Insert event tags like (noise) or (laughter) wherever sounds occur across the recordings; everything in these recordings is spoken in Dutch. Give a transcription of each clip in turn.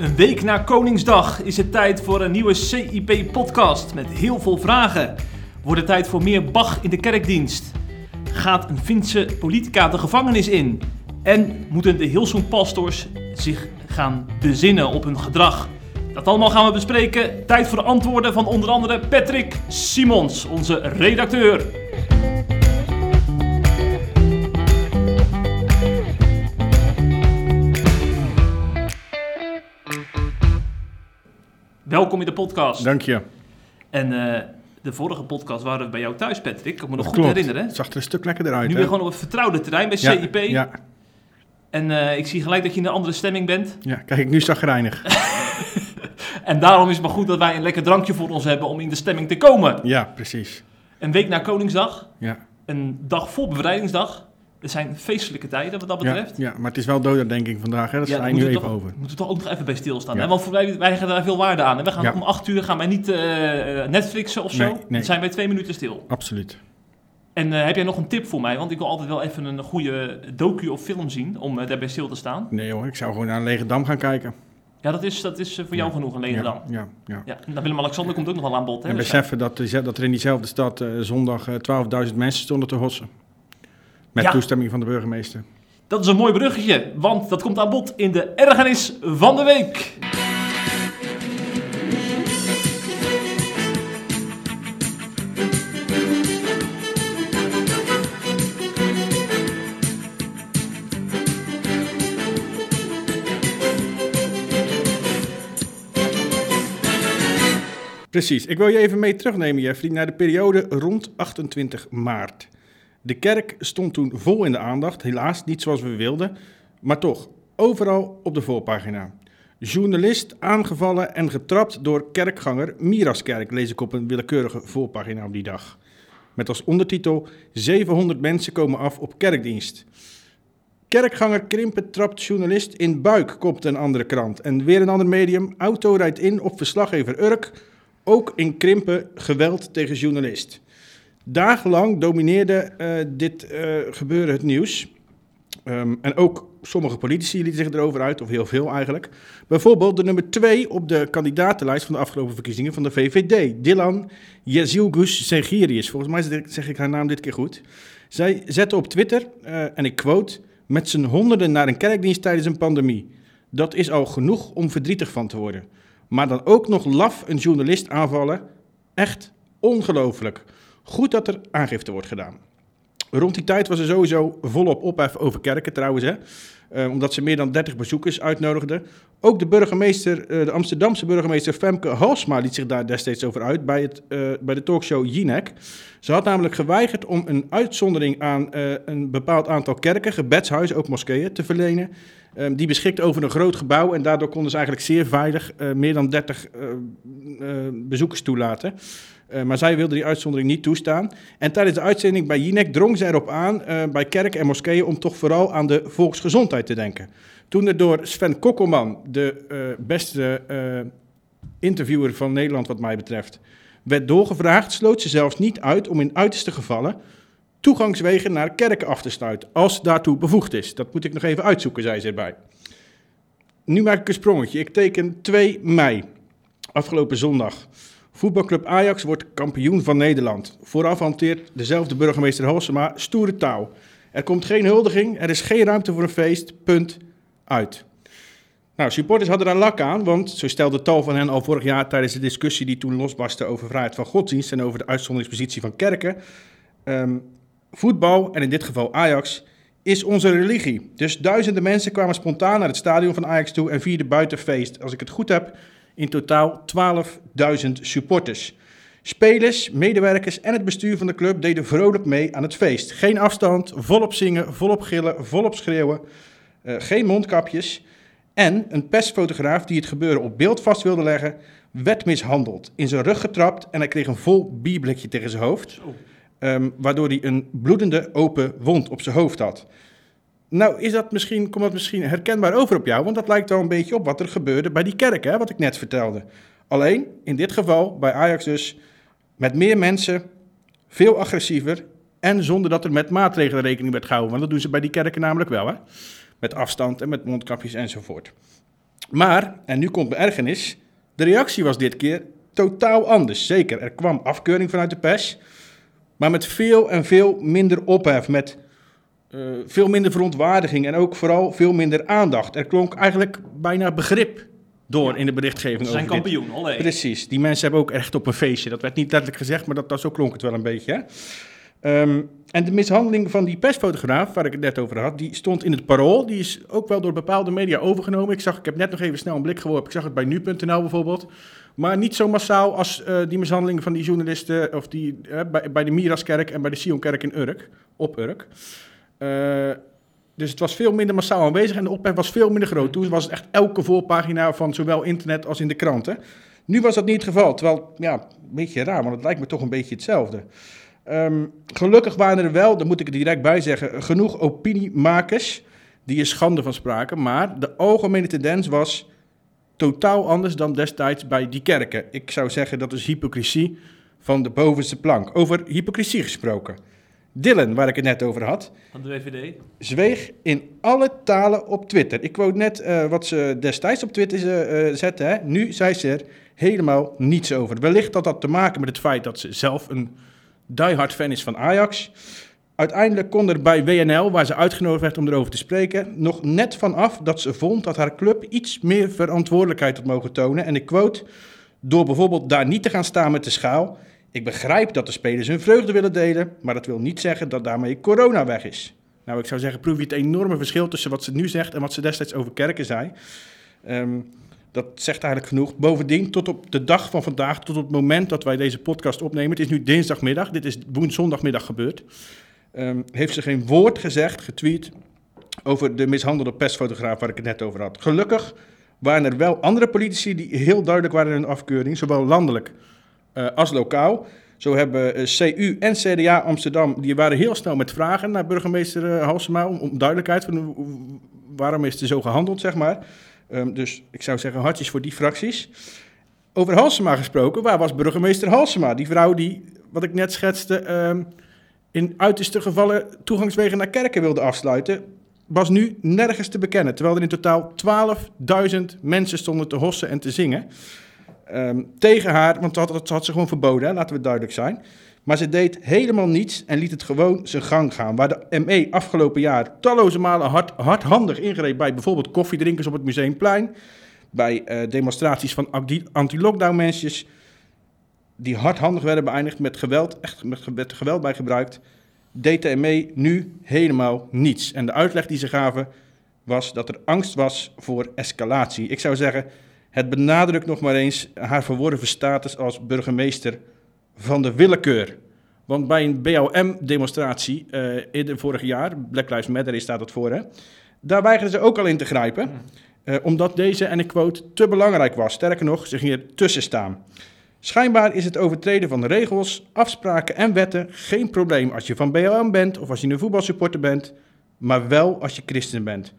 Een week na Koningsdag is het tijd voor een nieuwe CIP-podcast met heel veel vragen. Wordt het tijd voor meer Bach in de kerkdienst? Gaat een Finse politica de gevangenis in? En moeten de Hilsum-pastors zich gaan bezinnen op hun gedrag? Dat allemaal gaan we bespreken. Tijd voor de antwoorden van onder andere Patrick Simons, onze redacteur. Welkom in de podcast. Dank je. En eh, de vorige podcast waren we bij jou thuis, Patrick. Ik kan me nog goed herinneren. Het zag er een stuk lekkerder uit. Nu weer gewoon op het vertrouwde terrein bij ja, CIP. Ja, En eh, ik zie gelijk dat je in een andere stemming bent. ja, kijk, nu zagrijnig. (laughs) En daarom is het maar goed dat wij een lekker drankje voor ons hebben om in de stemming te komen. ja, precies. Een week na Koningsdag, Ja. een dag voor bevrijdingsdag. Het zijn feestelijke tijden wat dat betreft. ja, maar het is wel dodenherdenking vandaag, hè? dat Ja, je nu even we toch- over. Moeten we toch ook nog even bij stilstaan. Ja. Hè? Want wij, wij gaan daar veel waarde aan. En we gaan Ja. om acht uur gaan wij niet eh, Netflixen of zo. Nee, nee. Dan zijn wij twee minuten stil. Absoluut. En eh, heb jij nog een tip voor mij? Want ik wil altijd wel even een goede docu of film zien om eh, daarbij stil te staan. Nee hoor, ik zou gewoon naar Lege Dam gaan kijken. Ja, dat is, dat is eh, voor jou Ja. genoeg, een lege ja. Ja, ja. Ja, en dan Willem-Alexander komt ook nog wel aan bod. Hè? En Dus, beseffen dat, er- dat er in diezelfde stad eh, zondag eh, 12.000 mensen stonden te hossen. Met Ja. toestemming van de burgemeester. Dat is een mooi bruggetje, want dat komt aan bod in de ergernis van de week. Precies. Ik wil je even mee terugnemen, Jeffrey, naar de periode rond 28 maart. De kerk stond toen vol in de aandacht, helaas niet zoals we wilden, maar toch, overal op de voorpagina. Journalist aangevallen en getrapt door kerkganger Miraskerk, lees ik op een willekeurige voorpagina op die dag. Met als ondertitel 700 mensen komen af op kerkdienst. Kerkganger Krimpen trapt journalist in buik, kopt een andere krant. En weer een ander medium, auto rijdt in op verslaggever Urk, ook in Krimpen geweld tegen journalist. Dagenlang domineerde eh, dit eh, gebeuren het nieuws. Ehm, en ook sommige politici lieten zich erover uit, of heel veel eigenlijk. Bijvoorbeeld de nummer 2 op de kandidatenlijst van de afgelopen verkiezingen van de VVD, Dylan Jezilgus Segirius. Volgens mij zeg ik- zeg ik haar naam dit keer goed. Zij zette op Twitter, eh, en ik quote, met z'n honderden naar een kerkdienst tijdens een pandemie. Dat is al genoeg om verdrietig van te worden. Maar dan ook nog laf een journalist aanvallen. Echt ongelooflijk. Goed dat er aangifte wordt gedaan. Rond die tijd was er sowieso volop ophef over kerken trouwens, hè? Eh, omdat ze meer dan 30 bezoekers uitnodigden. Ook de burgemeester, eh, de Amsterdamse burgemeester Femke Halsma liet zich daar destijds over uit bij, het, eh, bij de talkshow Jinek. Ze had namelijk geweigerd om een uitzondering aan een bepaald aantal kerken, gebedshuizen, ook moskeeën, te verlenen. Ehm, die beschikt over een groot gebouw en daardoor konden ze eigenlijk zeer veilig meer dan 30 eh, eh, bezoekers toelaten. Eh, maar zij wilde die uitzondering niet toestaan. En tijdens de uitzending bij Jinek drong ze erop aan eh, bij kerken en moskeeën om toch vooral aan de volksgezondheid te denken. Toen er door Sven Kokkelman, de eh, beste interviewer van Nederland wat mij betreft, werd doorgevraagd, sloot ze zelfs niet uit om in uiterste gevallen toegangswegen naar kerken af te sluiten, als daartoe bevoegd is. Dat moet ik nog even uitzoeken, zei ze erbij. Nu maak ik een sprongetje. Ik teken 2 mei, afgelopen zondag. Voetbalclub Ajax wordt kampioen van Nederland. Vooraf hanteert dezelfde burgemeester Halsema stoere taal. Er komt geen huldiging, er is geen ruimte voor een feest, punt, uit. Nou, supporters hadden daar lak aan, want zo stelde tal van hen al vorig jaar tijdens de discussie die toen losbarstte over vrijheid van godsdienst en over de uitzonderingspositie van kerken. ehm, voetbal, en in dit geval Ajax, is onze religie. Dus duizenden mensen kwamen spontaan naar het stadion van Ajax toe en vierden buitenfeest. Als ik het goed heb, in totaal 12.000 supporters. Spelers, medewerkers en het bestuur van de club deden vrolijk mee aan het feest. Geen afstand, volop zingen, volop gillen, volop schreeuwen. Eh, geen mondkapjes. En een persfotograaf die het gebeuren op beeld vast wilde leggen, werd mishandeld. In zijn rug getrapt en hij kreeg een vol bierblikje tegen zijn hoofd. Ehm, waardoor hij een bloedende open wond op zijn hoofd had. Nou, is dat misschien, komt dat misschien herkenbaar over op jou? Want dat lijkt wel een beetje op wat er gebeurde bij die kerk, hè, wat ik net vertelde. Alleen, in dit geval, bij Ajax dus, met meer mensen, veel agressiever en zonder dat er met maatregelen rekening werd gehouden. Want dat doen ze bij die kerken namelijk wel, hè? Met afstand en met mondkapjes enzovoort. Maar, en nu komt mijn ergernis, de reactie was dit keer totaal anders. Zeker, er kwam afkeuring vanuit de pers, maar met veel en veel minder ophef, met uh, veel minder verontwaardiging en ook vooral veel minder aandacht. Er klonk eigenlijk bijna begrip door in de berichtgeving. Ze zijn kampioen, alleen. Precies, die mensen hebben ook echt op een feestje. Dat werd niet letterlijk gezegd, maar dat, dat zo klonk het wel een beetje. Hè? Um, en de mishandeling van die persfotograaf, waar ik het net over had, die stond in het parool. Die is ook wel door bepaalde media overgenomen. Ik, zag, ik heb net nog even snel een blik geworpen. Ik zag het bij nu.nl bijvoorbeeld. Maar niet zo massaal als uh, die mishandeling van die journalisten of die, uh, bij, bij de Miraskerk en bij de Sionkerk in Urk, op Urk. Uh, dus het was veel minder massaal aanwezig en de ophef was veel minder groot. Toen was het echt elke voorpagina van zowel internet als in de kranten. Nu was dat niet het geval. Terwijl, ja, een beetje raar, want het lijkt me toch een beetje hetzelfde. Um, gelukkig waren er wel, daar moet ik er direct bij zeggen, genoeg opiniemakers die er schande van spraken. Maar de algemene tendens was totaal anders dan destijds bij die kerken. Ik zou zeggen dat is hypocrisie van de bovenste plank. Over hypocrisie gesproken. Dylan, waar ik het net over had. Van de. Zweeg in alle talen op Twitter. Ik quote net uh, wat ze destijds op Twitter uh, zette. Hè. Nu zei ze er helemaal niets over. Wellicht had dat te maken met het feit dat ze zelf een diehard fan is van Ajax. Uiteindelijk kon er bij WNL, waar ze uitgenodigd werd om erover te spreken, nog net vanaf dat ze vond dat haar club iets meer verantwoordelijkheid had mogen tonen. En ik quote, door bijvoorbeeld daar niet te gaan staan met de schaal. Ik begrijp dat de spelers hun vreugde willen delen, maar dat wil niet zeggen dat daarmee corona weg is. Nou, ik zou zeggen, proef je het enorme verschil tussen wat ze nu zegt en wat ze destijds over kerken zei. Um, dat zegt eigenlijk genoeg. Bovendien, tot op de dag van vandaag, tot op het moment dat wij deze podcast opnemen, het is nu dinsdagmiddag, dit is woensdagmiddag gebeurd, um, heeft ze geen woord gezegd, getweet, over de mishandelde persfotograaf waar ik het net over had. Gelukkig waren er wel andere politici die heel duidelijk waren in hun afkeuring, zowel landelijk als lokaal. Zo hebben uh, CU en CDA Amsterdam, die waren heel snel met vragen naar burgemeester uh, Halsema om, duidelijkheid van waarom is er zo gehandeld, zeg maar. Um, dus ik zou zeggen hartjes voor die fracties. Over Halsema gesproken, waar was burgemeester Halsema? Die vrouw die, wat ik net schetste, um, in uiterste gevallen toegangswegen naar kerken wilde afsluiten, was nu nergens te bekennen. Terwijl er in totaal 12.000 mensen stonden te hossen en te zingen. Um, tegen haar, want dat, had ze gewoon verboden, laten we duidelijk zijn. Maar ze deed helemaal niets en liet het gewoon zijn gang gaan. Waar de ME afgelopen jaar talloze malen hard, hardhandig ingreep bij bijvoorbeeld koffiedrinkers op het Museumplein. Bij uh, demonstraties van anti-lockdown mensjes. Die hardhandig werden beëindigd met geweld, echt met, met geweld bij gebruikt. Deed de ME nu helemaal niets. En de uitleg die ze gaven was dat er angst was voor escalatie. Ik zou zeggen, het benadrukt nog maar eens haar verworven status als burgemeester van de willekeur. Want bij een BLM-demonstratie eh, in vorig jaar, Black Lives Matter staat dat voor, daar weigerden ze ook al in te grijpen. Uh, omdat deze, en ik quote, te belangrijk was. Sterker nog, ze gingen er tussen staan. Schijnbaar is het overtreden van regels, afspraken en wetten geen probleem als je van BLM bent of als je een voetbalsupporter bent, maar wel als je christen bent.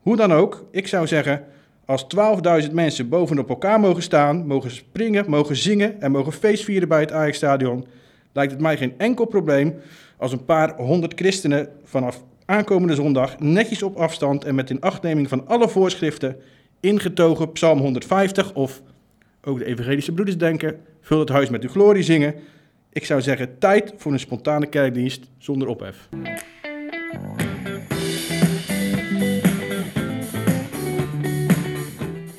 Hoe dan ook, ik zou zeggen, als 12.000 mensen bovenop elkaar mogen staan, mogen springen, mogen zingen en mogen feestvieren bij het Ajax-stadion, lijkt het mij geen enkel probleem als een paar honderd christenen vanaf aankomende zondag netjes op afstand en met inachtneming van alle voorschriften ingetogen Psalm 150 of ook de evangelische broeders denken, vul het huis met uw glorie zingen. Ik zou zeggen, tijd voor een spontane kerkdienst zonder ophef.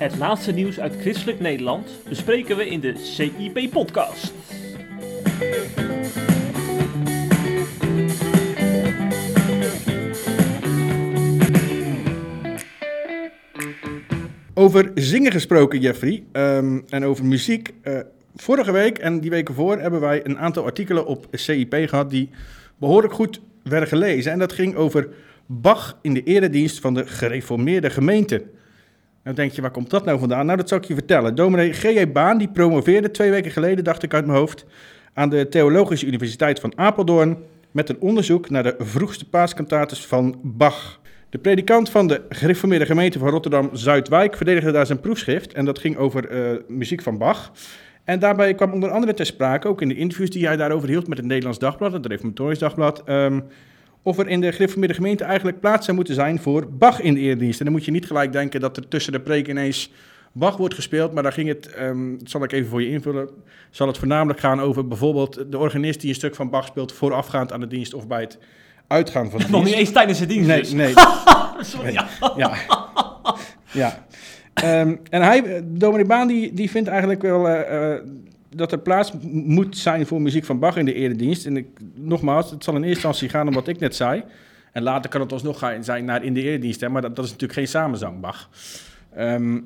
Het laatste nieuws uit christelijk Nederland bespreken we in de CIP-podcast. Over zingen gesproken, Jeffrey, um, en over muziek. Uh, vorige week en die weken voor hebben wij een aantal artikelen op CIP gehad die behoorlijk goed werden gelezen. En dat ging over Bach in de eredienst van de gereformeerde gemeente. Nou denk je, waar komt dat nou vandaan? Nou, dat zal ik je vertellen. Dominee G.J. Baan, die promoveerde twee weken geleden, dacht ik uit mijn hoofd, aan de Theologische Universiteit van Apeldoorn met een onderzoek naar de vroegste paaskantates van Bach. De predikant van de gereformeerde gemeente van Rotterdam-Zuidwijk verdedigde daar zijn proefschrift en dat ging over uh, muziek van Bach. En daarbij kwam onder andere ter sprake, ook in de interviews die hij daarover hield met het Nederlands Dagblad, het Reformatorisch Dagblad, um, of er in de gereformeerde gemeente eigenlijk plaats zou moeten zijn voor Bach in de eredienst. En dan moet je niet gelijk denken dat er tussen de preek ineens Bach wordt gespeeld, maar daar ging het, ehm, dat zal ik even voor je invullen, zal het voornamelijk gaan over bijvoorbeeld de organist die een stuk van Bach speelt voorafgaand aan de dienst of bij het uitgaan van de Nog niet dienst. eens tijdens de dienst Nee, dus. nee. (laughs) Sorry, Nee. ja. Ja. Ehm, en hij, Dominic Baan, die, die vindt eigenlijk wel eh, eh, dat er plaats moet zijn voor muziek van Bach in de eredienst. En nogmaals, het zal in eerste instantie gaan om wat ik net zei. En later kan het alsnog gaan zijn naar in de eredienst, hè, maar dat, is natuurlijk geen samenzang, Bach. Ehm,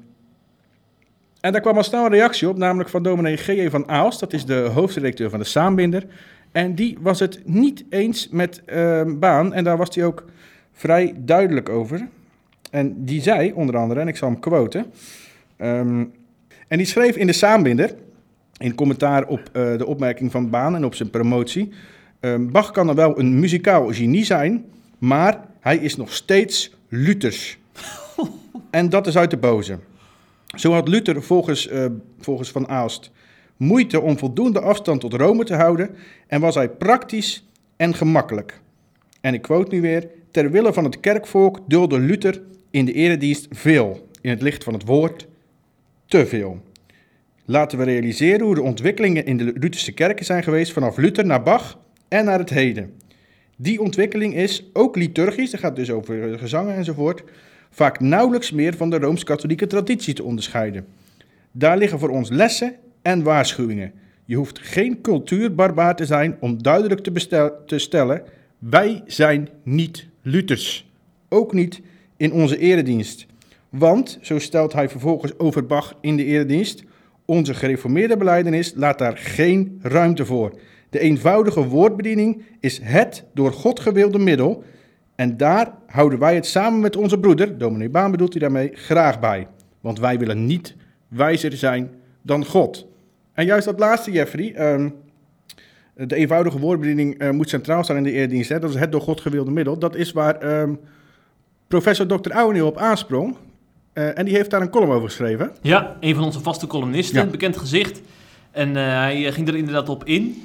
en daar kwam al snel een reactie op, namelijk van dominee G.E. van Aalst. Dat is de hoofdredacteur van de Saambinder. En die was het niet eens met ehm, Baan. En daar was hij ook vrij duidelijk over. En die zei onder andere, en ik zal hem quoten. ehm, en die schreef in de Saambinder, in commentaar op eh, de opmerking van Baan en op zijn promotie. ehm, Bach kan er wel een muzikaal genie zijn, maar hij is nog steeds Luthers. (laughs) en dat is uit de boze. Zo had Luther volgens, eh, volgens Van Aalst moeite om voldoende afstand tot Rome te houden en was hij praktisch en gemakkelijk. En ik quote nu weer: Ter wille van het kerkvolk dulde Luther in de eredienst veel, in het licht van het woord te veel. Laten we realiseren hoe de ontwikkelingen in de Lutherse kerken zijn geweest vanaf Luther naar Bach en naar het heden. Die ontwikkeling is, ook liturgisch, dat gaat dus over gezangen enzovoort, vaak nauwelijks meer van de rooms-katholieke traditie te onderscheiden. Daar liggen voor ons lessen en waarschuwingen. Je hoeft geen cultuurbarbaar te zijn om duidelijk te, te stellen: wij zijn niet Luthers. Ook niet in onze eredienst. Want, zo stelt hij vervolgens over Bach in de eredienst, onze gereformeerde beleidenis laat daar geen ruimte voor. De eenvoudige woordbediening is het door God gewilde middel. En daar houden wij het samen met onze broeder, dominee Baan bedoelt hij daarmee, graag bij. Want wij willen niet wijzer zijn dan God. En juist dat laatste, Jeffrey, ehm, de eenvoudige woordbediening eh, moet centraal staan in de eerdienst. Hè? Dat is het door God gewilde middel. Dat is waar ehm, professor Dr. Ouweneel op aansprong. Eh, en die heeft daar een column over geschreven. Ja, een van onze vaste columnisten, Ja. bekend gezicht. En eh, hij eh, ging er inderdaad op in.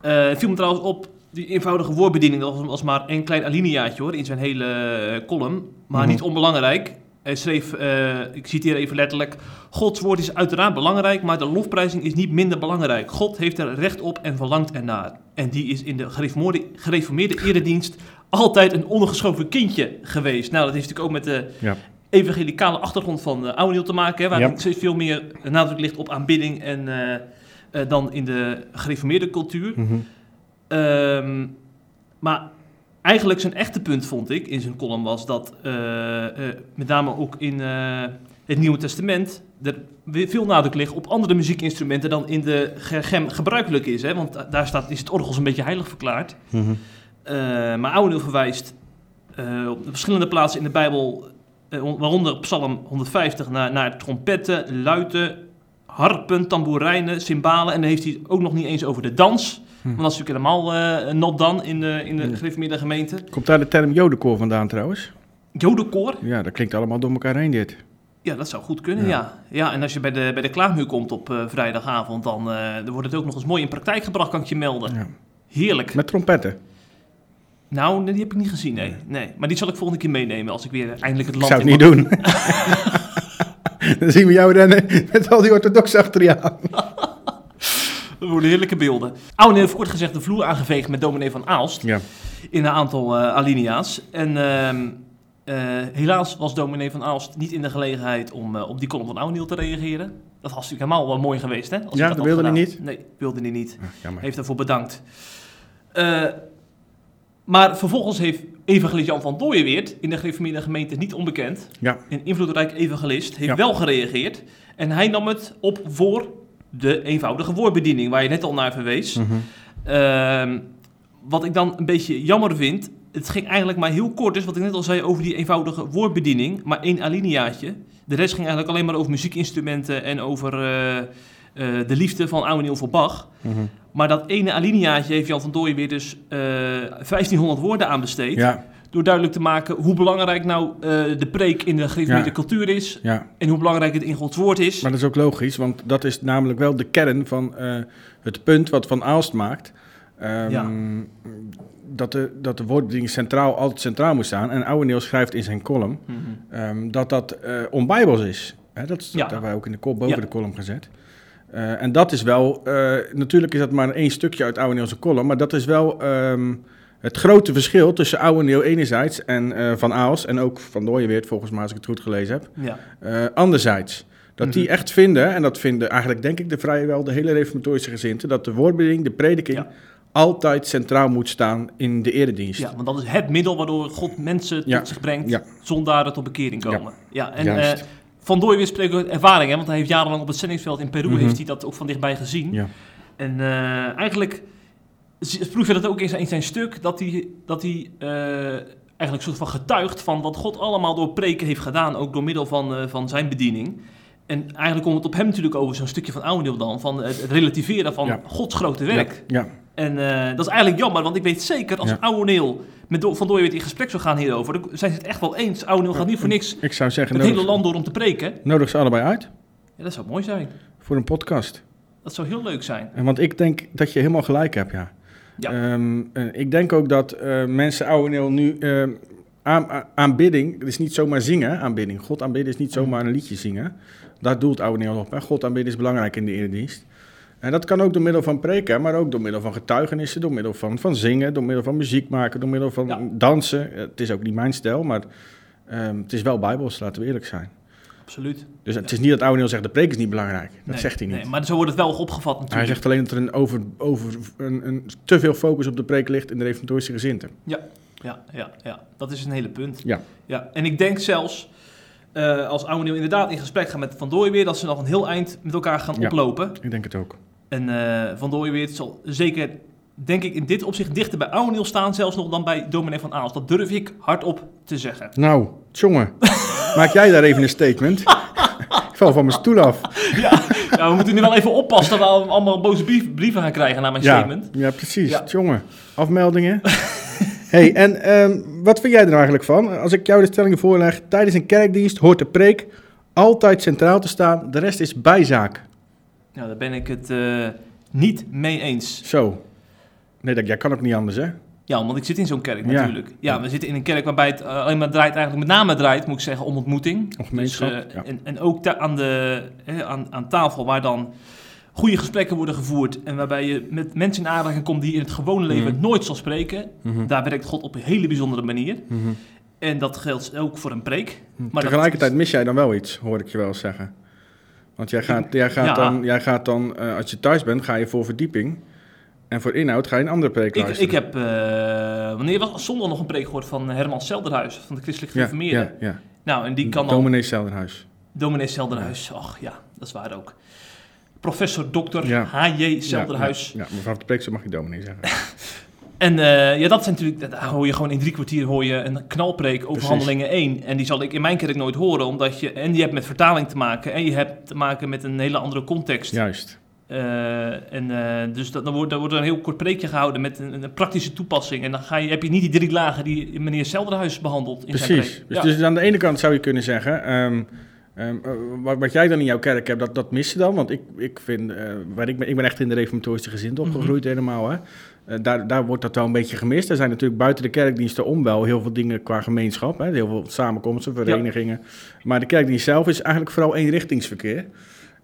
Eh, het viel me trouwens op, die eenvoudige woordbediening, dat was, maar een klein alineaatje hoor, in zijn hele column. Maar Mhm. niet onbelangrijk. Hij schreef, ik citeer even letterlijk, Gods woord is uiteraard belangrijk, maar de lofprijzing is niet minder belangrijk. God heeft er recht op en verlangt ernaar. En die is in de gereformeerde, gereformeerde eredienst altijd een ondergeschoven kindje geweest. Nou, dat heeft natuurlijk ook met de Ja. Evangelicale achtergrond van uh, te maken, hè, waar Ja. steeds veel meer nadruk ligt op aanbidding en, eh, eh, dan in de gereformeerde cultuur. Ehm, maar eigenlijk zijn echte punt, vond ik, in zijn column was dat met name ook in het Nieuwe Testament er veel nadruk ligt op andere muziekinstrumenten dan in de gergem gebruikelijk is. Hè? Want da- daar staat, is het orgel een beetje heilig verklaard. Eh, maar Ouweneel verwijst op verschillende plaatsen in de Bijbel, waaronder Psalm 150, naar, naar trompetten, luiten, harpen, tamboerijnen, cymbalen. En dan heeft hij het ook nog niet eens over de dans. Want dat is natuurlijk helemaal eh not dan in de, in de Ja. gereformeerde gemeente. Komt daar de term jodenkoor vandaan trouwens? Jodenkoor, Ja, dat klinkt allemaal door elkaar heen dit. ja, dat zou goed kunnen, Ja. ja. Ja, en als je bij de, bij de klaagmuur komt op eh, vrijdagavond, dan, eh, dan wordt het ook nog eens mooi in praktijk gebracht, kan ik je melden. Ja. Heerlijk. Met trompetten. Nou, die heb ik niet gezien, nee. nee. Maar die zal ik volgende keer meenemen als ik weer eindelijk het Ik land zou het in niet doen. (laughs) Dan zien we jou rennen met al die orthodoxen achter je aan. (laughs) Dat worden heerlijke beelden. Oude heeft kort gezegd de vloer aangeveegd met dominee van Aalst Ja. in een aantal eh, alinea's. En ehm, eh, helaas was dominee van Aalst niet in de gelegenheid om eh, op die column van Oude te reageren. Dat was natuurlijk helemaal wel mooi geweest, hè? Als Ja, dat wilde hij gedaan. Nee, wilde hij niet. Ah. Heeft daarvoor bedankt. Maar vervolgens heeft evangelist Jan van Dooyenweert, in de gereformeerde gemeente niet onbekend, Ja. een invloedrijk evangelist, heeft Ja. wel gereageerd. En hij nam het op voor de eenvoudige woordbediening, waar je net al naar verwees. Mhm. Ehm, wat ik dan een beetje jammer vind, het ging eigenlijk maar heel kort, dus wat ik net al zei over die eenvoudige woordbediening, maar één alineaatje. De rest ging eigenlijk alleen maar over muziekinstrumenten en over eh, de liefde van Oude voor Bach. Mhm. Maar dat ene alineaatje heeft Jan van Dooyen weer dus eh 1500 woorden aan besteed. Ja, Door duidelijk te maken hoe belangrijk nou eh, de preek in de gereformeerde Ja. cultuur is. ja. En hoe belangrijk het in Gods woord is. Maar dat is ook logisch, want dat is namelijk wel de kern van eh, het punt wat Van Aalst maakt. Ehm, Ja. dat, de, dat de woordbediening centraal, altijd centraal moet staan. En Ouweneel schrijft in zijn column Mhm. ehm, dat dat eh onbijbels is. Hè, dat, dat hebben wij ook in de kop boven de column gezet. Eh, en dat is wel, eh, natuurlijk is dat maar één stukje uit Ouweneelse column, maar dat is wel ehm, het grote verschil tussen Ouweneel enerzijds en eh, Van Aals en ook Van Dooyeweert volgens mij als ik het goed gelezen heb. Ja. Anderzijds, dat die Mhm. echt vinden, en dat vinden eigenlijk denk ik de vrijwel de hele reformatorische gezinten, dat de woordbediening, de prediking, Ja. altijd centraal moet staan in de eredienst. ja, want dat is het middel waardoor God mensen Ja. tot zich brengt, Ja. zondaren tot bekering komen. Ja, en Van Dooy spreekt uit ervaring, hè, want hij heeft jarenlang op het zendingsveld in Peru Mhm. heeft hij dat ook van dichtbij gezien. Ja. En eh, eigenlijk proef je dat ook in zijn, in zijn stuk, dat hij, dat hij eh, eigenlijk soort van getuigt van wat God allemaal door preken heeft gedaan, ook door middel van, eh, van zijn bediening. En eigenlijk komt het op hem natuurlijk over zo'n stukje van Ouwendeel dan, van het relativeren van Ja. Gods grote werk. Ja, En eh, dat is eigenlijk jammer, want ik weet zeker als Ja. Ouweneel met Do van Dooyeweert in gesprek zou gaan hierover, dan zijn ze het echt wel eens. Ouweneel gaat niet voor niks ik zou zeggen, het hele land door om te preken. nodig ze allebei uit Ja, dat zou mooi zijn. voor een podcast. Dat zou heel leuk zijn. En Want ik denk dat je helemaal gelijk hebt, ja. Ja. Ehm, eh, ik denk ook dat eh, mensen oude nu ehm, aan, aan- aanbidding, het is niet zomaar zingen, aanbidding. God aanbidden is niet zomaar een liedje zingen. Daar doelt oude op. Hè. God aanbidden is belangrijk in de eredienst. En dat kan ook door middel van preken, maar ook door middel van getuigenissen, door middel van, van zingen, door middel van muziek maken, door middel van Ja. dansen. Het is ook niet mijn stijl, maar ehm, het is wel bijbels, laten we eerlijk zijn. Absoluut. Dus het is niet dat oude zegt, de preek is niet belangrijk. Dat Nee, zegt hij niet. Nee, maar zo wordt het wel opgevat Hij natuurlijk. zegt alleen dat er een, over, over, een, een te veel focus op de preek ligt in de reformatorische gezinten. Ja, ja, ja. Dat is een hele punt. Ja. ja. En ik denk zelfs, eh, als Ouweneel inderdaad in gesprek gaat met Van dat ze nog een heel eind met elkaar gaan Ja. oplopen. Ik denk het ook. En eh, Van zal zeker, denk ik, in dit opzicht dichter bij Ouweneel staan, zelfs nog dan bij dominee van Aals. Dat durf ik hardop te zeggen. Nou, jongen, (laughs) maak jij daar even een statement? ik val van mijn stoel af. ja, ja, we moeten nu wel even oppassen dat we allemaal boze brieven gaan krijgen na mijn Ja, statement. ja, precies. Jongen, afmeldingen. (laughs) hey, en ehm, wat vind jij er nou eigenlijk van? Als ik jou de stellingen voorleg, tijdens een kerkdienst hoort de preek altijd centraal te staan. De rest is bijzaak. Nou, daar ben ik het eh, niet mee eens. Zo. Nee, dat, jij kan ook niet anders, hè? Ja, want ik zit in zo'n kerk Ja. natuurlijk. Ja, we zitten in een kerk waarbij het eh, alleen maar draait, eigenlijk met name draait, moet ik zeggen, om ontmoeting. Of gemeenschap, Dus, eh, ja. en, en ook aan, de, aan, aan tafel waar dan goede gesprekken worden gevoerd en waarbij je met mensen in aanraking komt die je in het gewone leven Mhm. nooit zal spreken. Mhm. Daar werkt God op een hele bijzondere manier. Mhm. En dat geldt ook voor een preek. Maar Tegelijkertijd is- mis jij dan wel iets, hoor ik je wel zeggen. Want jij gaat, jij gaat Ja. dan, jij gaat dan eh, als je thuis bent, ga je voor verdieping. En voor inhoud ga je een andere preek Ik, luisteren. ik heb, eh, wanneer was zondag nog een preek gehoord van Herman Selderhuis, van de Christelijke ja, Gereformeerden. ja, ja. Nou, en die kan dan Dominee Selderhuis. Dominee Selderhuis, ach ja, dat is waar ook. Professor. Ja. H.J. Selderhuis. Ja, ja, mevrouw de preek, mag je dominee zeggen. (laughs) En eh, ja, dat zijn natuurlijk, daar hoor je gewoon in drie kwartier hoor je een knalpreek over Precies. handelingen 1. En die zal ik in mijn kerk nooit horen, omdat je, en je hebt met vertaling te maken, en je hebt te maken met een hele andere context. Juist. Eh, en uh, dus dat, dan, wordt, dan wordt er een heel kort preekje gehouden met een, een, praktische toepassing. En dan ga je, heb je niet die drie lagen die meneer Selderhuis behandelt in zijn Precies. preek. Dus, Ja. dus aan de ene kant zou je kunnen zeggen... um, um, uh, wat, wat, jij dan in jouw kerk hebt, dat, dat mis je dan. Want ik, ik vind... Uh, waar ik, ben, ik ben echt in de reformatorische gezin opgegroeid mm -hmm. helemaal. Hè. Uh, daar, daar wordt dat wel een beetje gemist. Er zijn natuurlijk buiten de kerkdiensten om wel heel veel dingen qua gemeenschap. Hè. Heel veel samenkomsten, verenigingen. Ja. Maar de kerkdienst zelf is eigenlijk vooral eenrichtingsverkeer.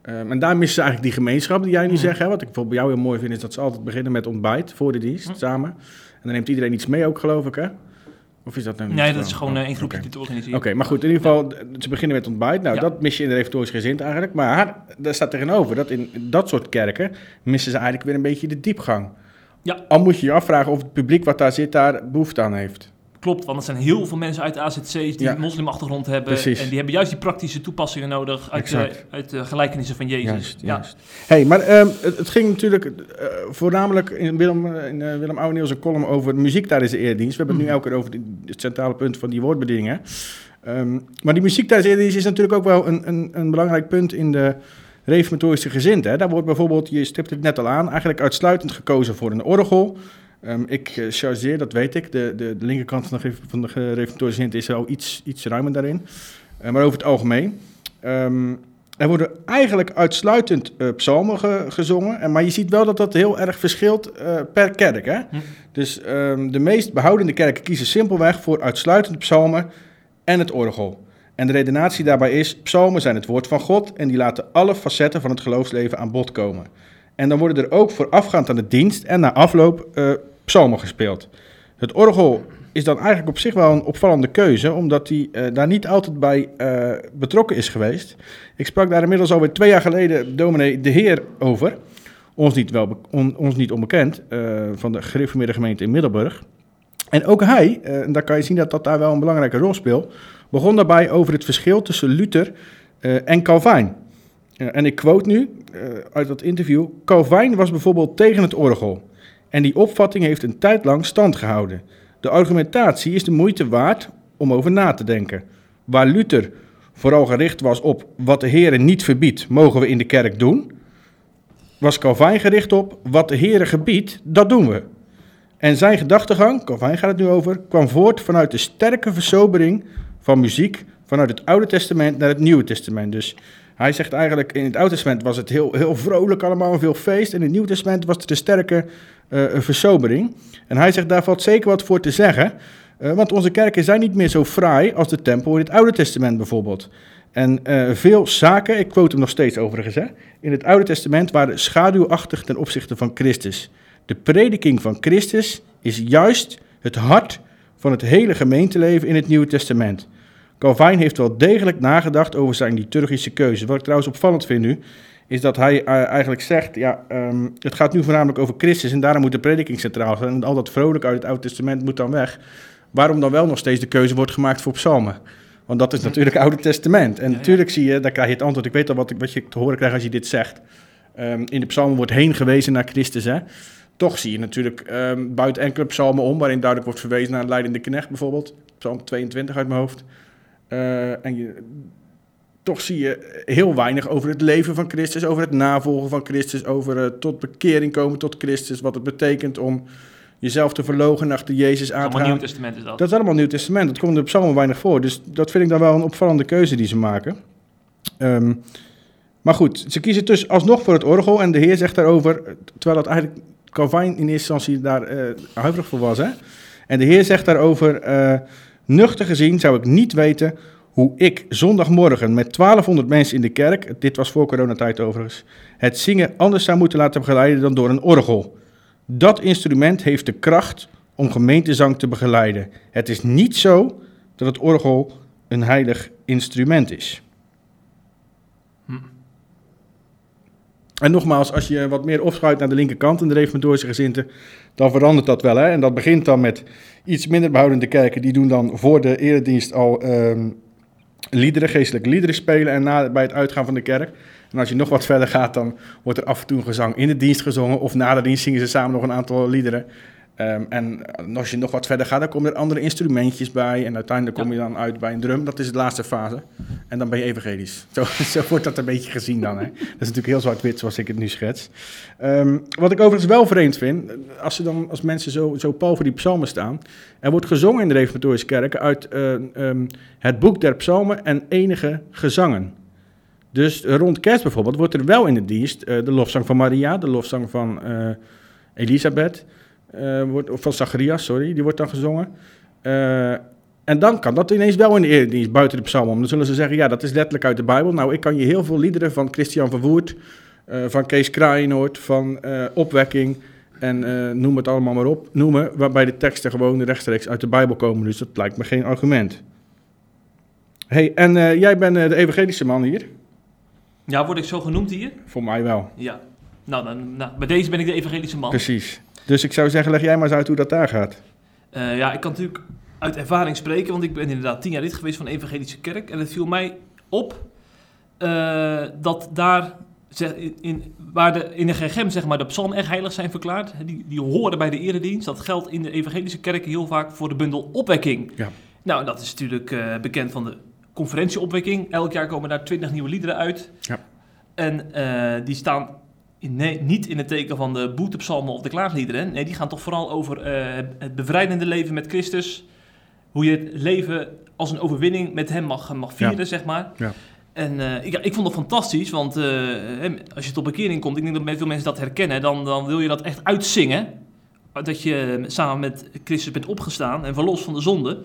Um, en daar missen ze eigenlijk die gemeenschap die jij nu mm. zegt. Hè? Wat ik bijvoorbeeld bij jou heel mooi vind, is dat ze altijd beginnen met ontbijt voor de dienst, mm. samen. En dan neemt iedereen iets mee ook, geloof ik, hè? Of is dat nou niet Nee, dat is gewoon uh, één groepje okay. die te organiseren. Oké, okay, maar goed, in ieder geval, ze beginnen met ontbijt. Nou, ja. dat mis je in de reformatorische gezind eigenlijk. Maar daar staat tegenover dat in dat soort kerken missen ze eigenlijk weer een beetje de diepgang. Ja. Al moet je je afvragen of het publiek wat daar zit, daar behoefte aan heeft. Klopt, want er zijn heel veel mensen uit de AZC's die Ja. een moslimachtergrond hebben. Precies. En die hebben juist die praktische toepassingen nodig uit, de, uit de gelijkenissen van Jezus. Juist, ja. juist. Hey, maar ehm, het, het ging natuurlijk eh, voornamelijk in Willem, in, eh, Willem Ouweneel zijn column over muziek tijdens de eerdienst. We hebben het nu Mhm. elke keer over die- het centrale punt van die woordbediening. Hè? Ehm, maar die muziek tijdens de eerdienst is natuurlijk ook wel een, een, een belangrijk punt in de reformatorische gezin. Daar wordt bijvoorbeeld, je stipt het net al aan, eigenlijk uitsluitend gekozen voor een orgel. Ehm, ik uh, chargeer, dat weet ik. De, de, de linkerkant van de, van de is wel iets, iets ruimer daarin. Uh, maar over het algemeen. Um, er worden eigenlijk uitsluitend uh, psalmen ge gezongen. En, maar je ziet wel dat dat heel erg verschilt per kerk. Hè? Hm. Dus um, de meest behoudende kerken kiezen simpelweg voor uitsluitend psalmen en het orgel. En de redenatie daarbij is: psalmen zijn het woord van God en die laten alle facetten van het geloofsleven aan bod komen. En dan worden er ook voorafgaand aan de dienst en na afloop uh, psalmen gespeeld. Het orgel is dan eigenlijk op zich wel een opvallende keuze, omdat hij uh, daar niet altijd bij uh, betrokken is geweest. Ik sprak daar inmiddels alweer twee jaar geleden dominee De Heer over, ons niet, wel on, ons niet onbekend, van de gereformeerde gemeente in Middelburg. En ook hij, en daar kan je zien dat dat daar wel een belangrijke rol speelt, begon daarbij over het verschil tussen Luther en Calvijn. En ik quote nu uit dat interview: Calvijn was bijvoorbeeld tegen het orgel. En die opvatting heeft een tijd lang stand gehouden. De argumentatie is de moeite waard om over na te denken. Waar Luther vooral gericht was op wat de Heer niet verbiedt, mogen we in de kerk doen, was Calvijn gericht op wat de Heer gebiedt, dat doen we. En zijn gedachtegang, Calvijn gaat het nu over, kwam voort vanuit de sterke versobering van muziek vanuit het Oude Testament naar het Nieuwe Testament. Dus hij zegt eigenlijk, in het Oude Testament was het heel, heel vrolijk allemaal, veel feest. In het Nieuwe Testament was het een sterke uh, versobering. En hij zegt, daar valt zeker wat voor te zeggen. Uh, want onze kerken zijn niet meer zo fraai als de tempel in het Oude Testament bijvoorbeeld. En uh, veel zaken, ik quote hem nog steeds overigens, hè, in het Oude Testament waren schaduwachtig ten opzichte van Christus. De prediking van Christus is juist het hart van het hele gemeenteleven in het Nieuwe Testament. Calvijn heeft wel degelijk nagedacht over zijn liturgische keuze. Wat ik trouwens opvallend vind nu, is dat hij uh, eigenlijk zegt, ja, um, het gaat nu voornamelijk over Christus en daarom moet de prediking centraal zijn. En al dat vrolijk uit het Oude Testament moet dan weg. Waarom dan wel nog steeds de keuze wordt gemaakt voor psalmen? Want dat is natuurlijk het Oude Testament. En ja, natuurlijk zie je, daar krijg je het antwoord. Ik weet al wat, wat je te horen krijgt als je dit zegt. Um, in de psalmen wordt heen gewezen naar Christus, hè. Toch zie je natuurlijk um, buiten enkele psalmen om, waarin duidelijk wordt verwezen naar een leidende knecht bijvoorbeeld. Psalm 22 uit mijn hoofd. Uh, en je, toch zie je heel weinig over het leven van Christus, over het navolgen van Christus, over uh, tot bekering komen tot Christus, wat het betekent om jezelf te verlogen achter Jezus aan te gaan. Nieuw Testament is dat. Dat is allemaal Nieuw Testament, dat komt in de psalmen weinig voor. Dus dat vind ik dan wel een opvallende keuze die ze maken. Um, maar goed, ze kiezen dus alsnog voor het orgel en de Heer zegt daarover, terwijl dat eigenlijk Calvijn in eerste instantie daar uh, huiverig voor was. Hè? En de Heer zegt daarover, uh, nuchter gezien zou ik niet weten hoe ik zondagmorgen met 1200 mensen in de kerk, dit was voor coronatijd overigens, het zingen anders zou moeten laten begeleiden dan door een orgel. Dat instrument heeft de kracht om gemeentezang te begeleiden. Het is niet zo dat het orgel een heilig instrument is. En nogmaals, als je wat meer opschuift naar de linkerkant in de reformatorische gezinten, dan verandert dat wel. Hè? En dat begint dan met iets minder behoudende kerken, die doen dan voor de eredienst al um, liederen, geestelijke liederen spelen en na, bij het uitgaan van de kerk. En als je nog wat verder gaat, dan wordt er af en toe een gezang in de dienst gezongen. Of na de dienst zingen ze samen nog een aantal liederen. Um, en als je nog wat verder gaat, dan komen er andere instrumentjes bij. En uiteindelijk kom je dan uit bij een drum. Dat is de laatste fase. En dan ben je evangelisch. Zo, (laughs) zo wordt dat een beetje gezien dan. Hè. Dat is natuurlijk heel zwart-wit zoals ik het nu schets. Um, wat ik overigens wel vreemd vind, als, ze dan, als mensen zo, zo pal voor die psalmen staan. Er wordt gezongen in de reformatorische kerken uit uh, um, het boek der psalmen en enige gezangen. Dus rond kerst bijvoorbeeld wordt er wel in de dienst uh, de lofzang van Maria, de lofzang van uh, Elisabeth... Wordt, of van Zacharias, sorry, die wordt dan gezongen. En dan kan dat ineens wel in de eredienst, buiten de psalmen. Dan zullen ze zeggen, ja, dat is letterlijk uit de Bijbel. Nou, ik kan je heel veel liederen van Christian Verwoerd, uh, van Kees Kraaienoord, van Opwekking... en noem het allemaal maar op, noemen... waarbij de teksten gewoon rechtstreeks uit de Bijbel komen. Dus dat lijkt me geen argument. hey, en jij bent de evangelische man hier? Ja, word ik zo genoemd hier? Voor mij wel. Ja. Nou, dan, nou, bij deze ben ik de evangelische man. Precies. Dus ik zou zeggen, leg jij maar eens uit hoe dat daar gaat. Ja, ik kan natuurlijk uit ervaring spreken, want ik ben inderdaad tien jaar lid geweest van de Evangelische Kerk. En het viel mij op uh, dat daar, in, waar de, in de GGM zeg maar, de psalmen echt heilig zijn verklaard, die, die horen bij de eredienst. Dat geldt in de Evangelische Kerken heel vaak voor de bundel opwekking. Ja. Nou, dat is natuurlijk uh, bekend van de conferentieopwekking. Elk jaar komen daar twintig nieuwe liederen uit. Ja. En die staan nee, niet in het teken van de boetepsalmen of de klaagliederen. Nee, die gaan toch vooral over uh, het bevrijdende leven met Christus. Hoe je het leven als een overwinning met hem mag, mag vieren, ja. zeg maar. Ja. En eh, ik, ik vond dat fantastisch, want eh, als je tot bekering komt, ik denk dat veel mensen dat herkennen, dan, dan wil je dat echt uitzingen. Dat je samen met Christus bent opgestaan en verlost van de zonde.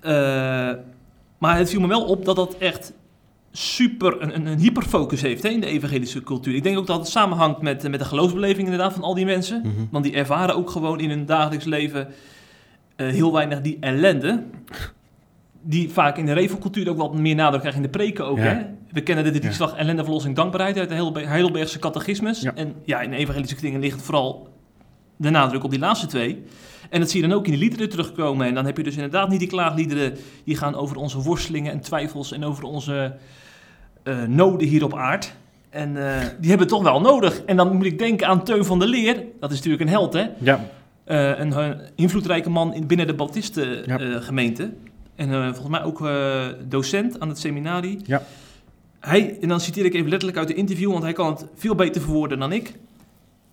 Eh, maar het viel me wel op dat dat echt super een, een, hyperfocus heeft hè, in de evangelische cultuur. Ik denk ook dat het samenhangt met, met de geloofsbeleving inderdaad van al die mensen. Mhm. Want die ervaren ook gewoon in hun dagelijks leven eh, heel weinig die ellende. Die vaak in de revelcultuur ook wat meer nadruk krijgt in de preken ook. Ja. Hè? We kennen de drieslag ellende, verlossing, dankbaarheid uit de Heidelbe- Heidelbergse catechismus. Ja. En ja, in de evangelische dingen ligt vooral de nadruk op die laatste twee. En dat zie je dan ook in de liederen terugkomen. En dan heb je dus inderdaad niet die klaagliederen die gaan over onze worstelingen en twijfels en over onze eh, noden hier op aard. En eh, die hebben we toch wel nodig. En dan moet ik denken aan Teun van der Leer. Dat is natuurlijk een held, hè? Ja, Eh, een eh, invloedrijke man in, binnen de Baptistengemeente. Ja. gemeente en eh, volgens mij ook eh, docent aan het seminarie. Ja. Hij, en dan citeer ik even letterlijk uit de interview, want hij kan het veel beter verwoorden dan ik.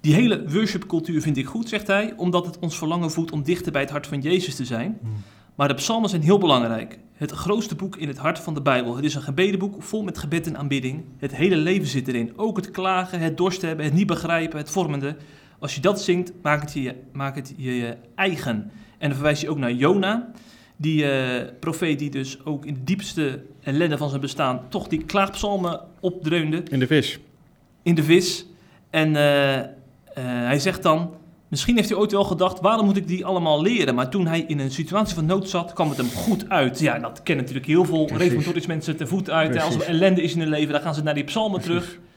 Die hele worshipcultuur vind ik goed, zegt hij, omdat het ons verlangen voedt om dichter bij het hart van Jezus te zijn. Hmm. Maar de psalmen zijn heel belangrijk. Het grootste boek in het hart van de Bijbel. Het is een gebedenboek vol met gebed en aanbidding. Het hele leven zit erin. Ook het klagen, het dorst hebben, het niet begrijpen, het vormende. Als je dat zingt, maak het je, maak het je, je eigen. En dan verwijst hij ook naar Jona. Die eh, profeet die dus ook in de diepste ellende van zijn bestaan... toch die klaagpsalmen opdreunde in de vis. in de vis. En eh, eh, hij zegt dan, misschien heeft hij ooit wel gedacht, waarom moet ik die allemaal leren? Maar toen hij in een situatie van nood zat, kwam het hem goed uit. Ja, dat kennen natuurlijk heel veel Precies. reformatorisch mensen te voet uit. Als er ellende is in hun leven, dan gaan ze naar die psalmen Precies. terug. (laughs)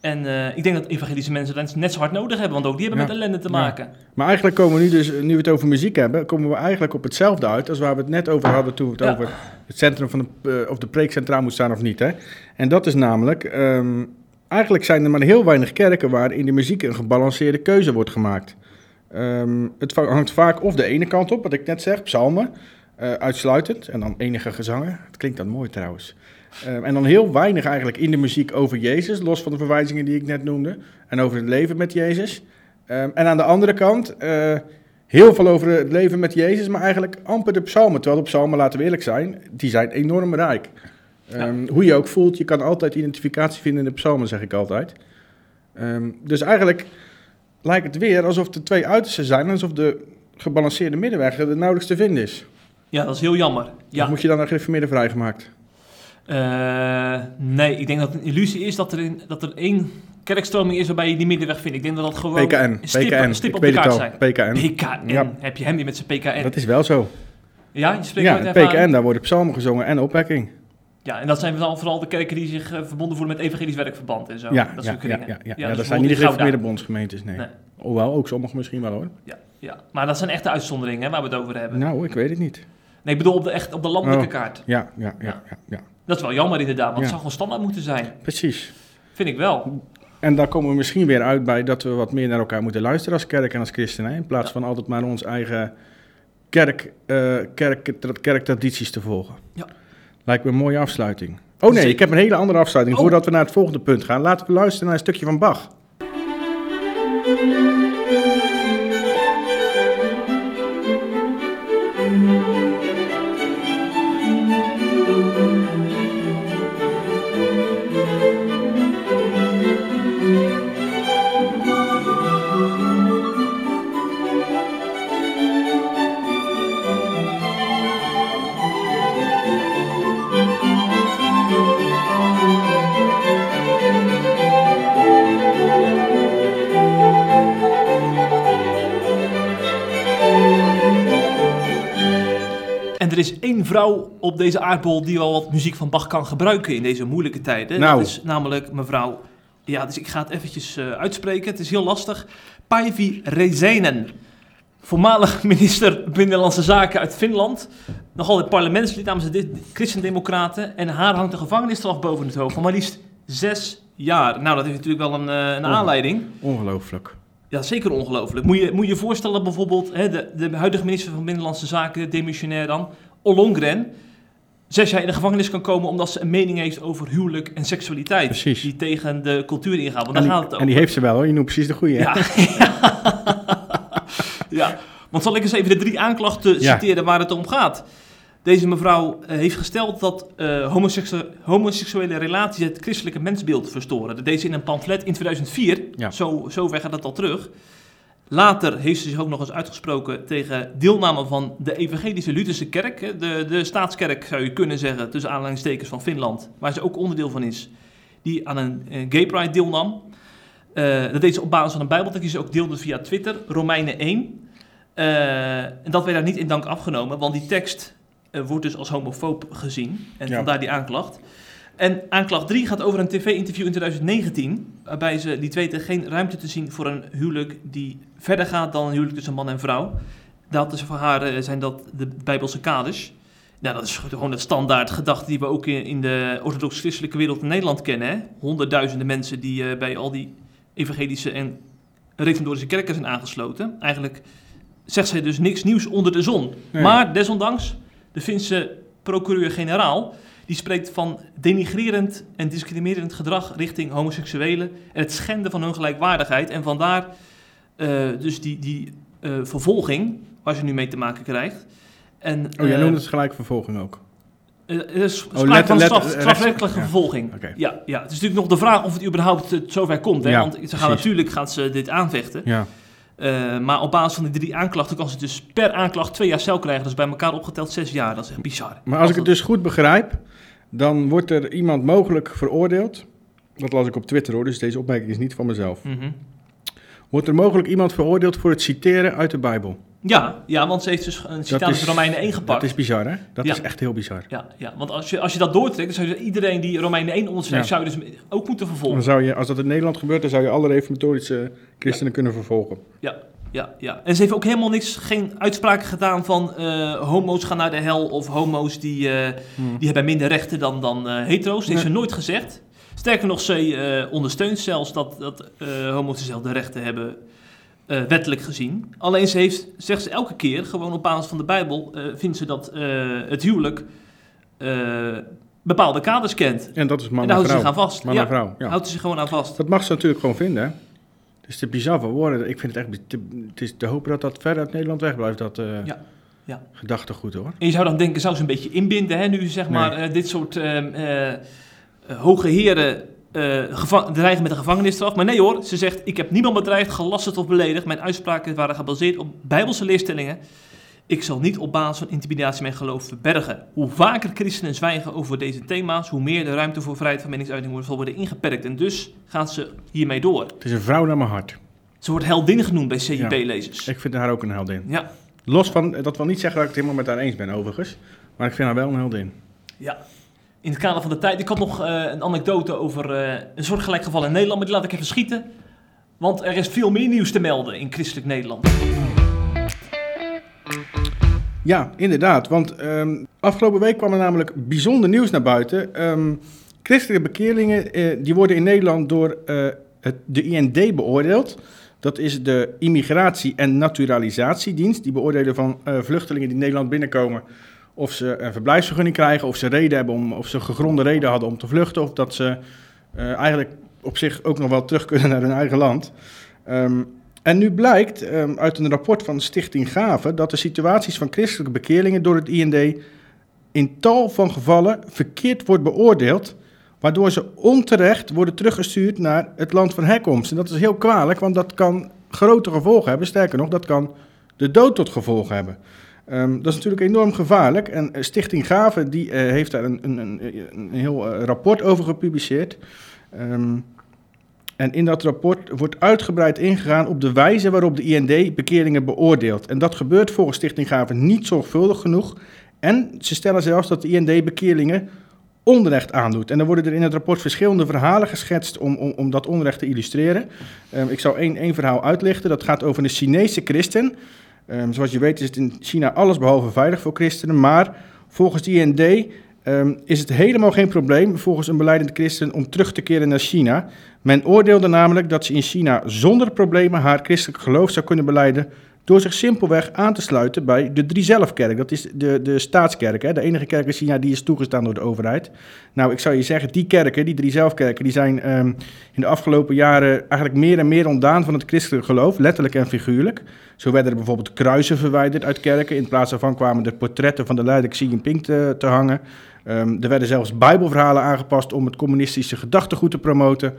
En eh, ik denk dat evangelische mensen dat net zo hard nodig hebben, want ook die hebben Ja. met ellende te Ja. maken. Maar eigenlijk komen we nu dus, nu we het over muziek hebben, komen we eigenlijk op hetzelfde uit als waar we het net over hadden toen we het Ja. over het centrum van de, eh, of de preek centraal moet staan of niet. Hè? En dat is namelijk, ehm, eigenlijk zijn er maar heel weinig kerken waar in de muziek een gebalanceerde keuze wordt gemaakt. Ehm, het hangt vaak of de ene kant op, wat ik net zeg, psalmen, eh, uitsluitend, en dan enige gezangen. Het klinkt dan mooi trouwens. Ehm, en dan heel weinig eigenlijk in de muziek over Jezus, los van de verwijzingen die ik net noemde, en over het leven met Jezus. Ehm, en aan de andere kant, eh, heel veel over het leven met Jezus, maar eigenlijk amper de psalmen. Terwijl de psalmen, laten we eerlijk zijn, die zijn enorm rijk. Ehm, Hoe je ook voelt, je kan altijd identificatie vinden in de psalmen, zeg ik altijd. Dus eigenlijk lijkt het weer alsof er twee uitersten zijn, alsof de gebalanceerde middenweg er nauwelijks te vinden is. Ja, dat is heel jammer. Ja. Moet je dan naar gereformeerde vrijgemaakt? Eh, nee, ik denk dat het een illusie is dat er, in, dat er één kerkstroming is waarbij je die middenweg vindt. Ik denk dat dat gewoon PKN, stippen, PKN, stip op de kaart zijn. PKN. PKN, Ja. heb je hem weer met zijn PKN. Dat is wel zo. Ja, je spreekt Ja. PKN, daar worden psalmen gezongen en opwekking. Ja, en dat zijn dan vooral de kerken die zich eh, verbonden voelen met evangelisch werkverband en zo. Ja, dat ja, ja, ja, ja, ja, dat zijn niet de gereformeerde bondsgemeentes, nee. Nee. Hoewel, ook sommige misschien wel hoor. Ja, ja, maar dat zijn echte uitzonderingen hè, waar we het over hebben. Nou, ik weet het niet. Nee, ik bedoel op de, echt, op de landelijke Oh. kaart. Ja, ja, ja, Ja. ja. Dat is wel jammer inderdaad, want het zou gewoon standaard moeten zijn. precies. Vind ik wel. En daar komen we misschien weer uit bij dat we wat meer naar elkaar moeten luisteren als kerk en als christenen. In plaats van altijd maar ons eigen kerk, eh, kerk, tra- kerktradities te volgen. Ja. Lijkt me een mooie afsluiting. Oh nee, ik heb een hele andere afsluiting. Oh. Voordat we naar het volgende punt gaan, laten we luisteren naar een stukje van Bach. Er is één vrouw op deze aardbol die wel wat muziek van Bach kan gebruiken in deze moeilijke tijden. Nou. Dat is namelijk mevrouw, ja, dus ik ga het eventjes eh, uitspreken, het is heel lastig. Päivi Räsänen, voormalig (laughs) minister Binnenlandse Zaken uit Finland. Nog altijd parlementslid namens de Christendemocraten. En haar hangt een gevangenisstraf boven het hoofd van maar liefst zes jaar. Nou, dat heeft natuurlijk wel een, eh, een aanleiding. Ongelooflijk. Ja, zeker ongelooflijk. Moet je moet je je voorstellen bijvoorbeeld, hè, de, de huidige minister van Binnenlandse Zaken, demissionair dan, Ollongren, zes jaar in de gevangenis kan komen omdat ze een mening heeft over huwelijk en seksualiteit. Precies. Die tegen de cultuur ingaat. Want En daar die, gaat het en over. die heeft ze wel hoor, je noemt precies de goede. ja. (laughs) ja. Want zal ik eens even de drie aanklachten Ja. citeren waar het om gaat? Deze mevrouw eh, heeft gesteld dat eh, homoseksu- homoseksuele relaties het christelijke mensbeeld verstoren. Dat deed ze in een pamflet in 2004. Ja. Zo, zo ver gaat dat al terug. Later heeft ze zich ook nog eens uitgesproken tegen deelname van de Evangelische Lutherse Kerk. De, de staatskerk zou je kunnen zeggen, tussen aanhalingstekens van Finland, waar ze ook onderdeel van is, die aan een eh, gay pride deelnam. Eh, dat deed ze op basis van een bijbeltekst die ze ook deelde via Twitter, Romeinen 1. Eh, en dat werd daar niet in dank afgenomen, want die tekst wordt dus als homofoob gezien. En Ja. vandaar die aanklacht. En aanklacht 3 gaat over een tv-interview in 2019, waarbij ze liet weten geen ruimte te zien voor een huwelijk die verder gaat dan een huwelijk tussen man en vrouw. Dat is voor haar eh, zijn dat de Bijbelse kaders. Nou, dat is gewoon het standaard gedachte die we ook in, de orthodox-christelijke wereld in Nederland kennen. Hè? Honderdduizenden mensen die eh, bij al die evangelische en reformatorische kerken zijn aangesloten. Eigenlijk zegt zij dus niks nieuws onder de zon. Nee. Maar desondanks, de Finse procureur-generaal, die spreekt van denigrerend en discriminerend gedrag richting homoseksuelen en het schenden van hun gelijkwaardigheid. En vandaar eh, dus die, die eh, vervolging waar ze nu mee te maken krijgt. En, Oh, jij eh, noemde het gelijk vervolging ook. Er is sprake letter- van straf, strafrechtelijke ja. vervolging. Oké. Ja, ja, het is natuurlijk nog de vraag of het überhaupt zover komt. Hè? Ja, Want ze gaan precies. natuurlijk gaan ze dit aanvechten. Ja. Eh, maar op basis van die drie aanklachten kan ze dus per aanklacht twee jaar cel krijgen. Dus bij elkaar opgeteld zes jaar. Dat is echt bizar. Maar als ik het dus goed begrijp, dan wordt er iemand mogelijk veroordeeld. Dat las ik op Twitter hoor, dus deze opmerking is niet van mezelf. Mhm. Wordt er mogelijk iemand veroordeeld voor het citeren uit de Bijbel? Ja, ja, want ze heeft dus een citaat uit Romeinen 1 gepakt. Dat is bizar, hè? Dat Ja. is echt heel bizar. Ja, ja, want als je, als je dat doortrekt, dan zou je iedereen die Romeinen 1 onderschrijft, Ja. zou je dus ook moeten Dan vervolgen. zou je, als dat in Nederland gebeurt, dan zou je alle reformatorische christenen kunnen vervolgen. Ja, ja, ja. En ze heeft ook helemaal niks, geen uitspraken gedaan van eh, homo's gaan naar de hel of homo's die, eh, die hebben minder rechten dan, dan eh, hetero's. Dat heeft ze nooit gezegd. Sterker nog, ze ondersteunt zelfs dat, dat homo's dezelfde rechten hebben, eh, wettelijk gezien. Alleen ze heeft, zegt ze elke keer, gewoon op basis van de Bijbel, eh, vindt ze dat eh, het huwelijk bepaalde kaders kent. En dat is man en en daar houdt ze zich aan vast. Man ja, en vrouw, ja. houdt ze zich gewoon aan vast. Dat mag ze natuurlijk gewoon vinden, hè? Het is te bizar voor woorden. Ik vind het echt... te- Het is te hopen dat dat ver uit Nederland wegblijft, dat Ja, ja. gedachtegoed, hoor. En je zou dan denken, zou ze een beetje inbinden, hè, nu zeg maar dit soort ehm, eh, eh, hoge heren geva- dreigen met een gevangenisstraf. Maar nee hoor, ze zegt, ik heb niemand bedreigd, gelasterd of beledigd. Mijn uitspraken waren gebaseerd op bijbelse leerstellingen. Ik zal niet op basis van intimidatie mijn geloof verbergen. Hoe vaker christenen zwijgen over deze thema's, hoe meer de ruimte voor vrijheid van meningsuiting wordt- zal worden ingeperkt. En dus gaat ze hiermee door. Het is een vrouw naar mijn hart. Ze wordt heldin genoemd bij CIP-lezers. Ik vind haar ook een heldin. Ja, Los van, dat wil niet zeggen dat ik het helemaal met haar eens ben, overigens. Maar ik vind haar wel een heldin. Ja. In het kader van de tijd. Ik had nog eh, een anekdote over eh, een soortgelijk geval in Nederland, maar die laat ik even schieten. Want er is veel meer nieuws te melden in christelijk Nederland. Ja, inderdaad. Want ehm, afgelopen week kwam er namelijk bijzonder nieuws naar buiten. Ehm, christelijke bekeerlingen eh, die worden in Nederland door het, de IND beoordeeld. Dat is de Immigratie- en Naturalisatiedienst. Die beoordelen van vluchtelingen die Nederland binnenkomen of ze een verblijfsvergunning krijgen, of ze reden hebben om, of ze gegronde reden hadden om te vluchten, of dat ze eh, eigenlijk op zich ook nog wel terug kunnen naar hun eigen land. Ehm, en nu blijkt ehm, uit een rapport van Stichting Gave dat de situaties van christelijke bekeerlingen door het IND in tal van gevallen verkeerd wordt beoordeeld, waardoor ze onterecht worden teruggestuurd naar het land van herkomst. En dat is heel kwalijk, want dat kan grote gevolgen hebben. Sterker nog, dat kan de dood tot gevolg hebben. Ehm, dat is natuurlijk enorm gevaarlijk. En eh, Stichting Gave die, eh, heeft daar een, een, een, heel eh, rapport over gepubliceerd. Ehm, en in dat rapport wordt uitgebreid ingegaan op de wijze waarop de IND bekeerlingen beoordeelt. En dat gebeurt volgens Stichting Gave niet zorgvuldig genoeg. En ze stellen zelfs dat de IND bekeerlingen onrecht aandoet. En dan worden er in het rapport verschillende verhalen geschetst om, om, om dat onrecht te illustreren. Ehm, ik zal één, één verhaal uitlichten. Dat gaat over een Chinese christen. Ehm, zoals je weet is het in China allesbehalve veilig voor christenen. Maar volgens de IND ehm, is het helemaal geen probleem volgens een beleidend christen om terug te keren naar China. Men oordeelde namelijk dat ze in China zonder problemen haar christelijk geloof zou kunnen beleiden door zich simpelweg aan te sluiten bij de Driezelfkerk. Dat is de, de staatskerk, hè? de enige kerk in China die is toegestaan door de overheid. Nou, ik zou je zeggen, die kerken, die Driezelfkerken, die zijn ehm, in de afgelopen jaren eigenlijk meer en meer ontdaan van het christelijk geloof, letterlijk en figuurlijk. Zo werden er bijvoorbeeld kruisen verwijderd uit kerken. In plaats daarvan kwamen de portretten van de leider Xi Jinping te, te hangen. Ehm, er werden zelfs bijbelverhalen aangepast om het communistische gedachtegoed te promoten.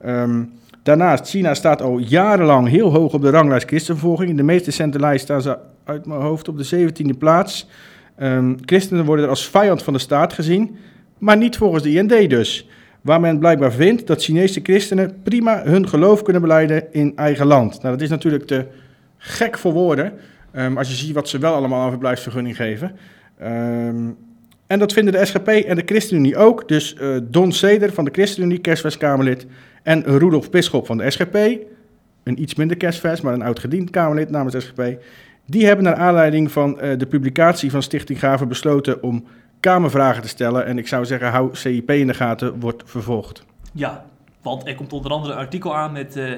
Ehm, daarnaast, China staat al jarenlang heel hoog op de ranglijst christenvervolging. In de meest recente lijst staan ze uit mijn hoofd op de 17e plaats. Um, christenen worden er als vijand van de staat gezien, maar niet volgens de IND dus. Waar men blijkbaar vindt dat Chinese christenen prima hun geloof kunnen beleiden in eigen land. Nou, dat is natuurlijk te gek voor woorden, als je ziet wat ze wel allemaal aan verblijfsvergunning geven. Um, en dat vinden de SGP en de ChristenUnie ook. Dus uh, Don Seder van de ChristenUnie, kerstverskamerlid, en Rudolf Bisschop van de SGP, een iets minder kerstvers, maar een oud-gediend Kamerlid namens de SGP, die hebben naar aanleiding van uh, de publicatie van Stichting Gaven besloten om Kamervragen te stellen. En ik zou zeggen, hou CIP in de gaten, wordt vervolgd. Ja, want er komt onder andere een artikel aan met uh,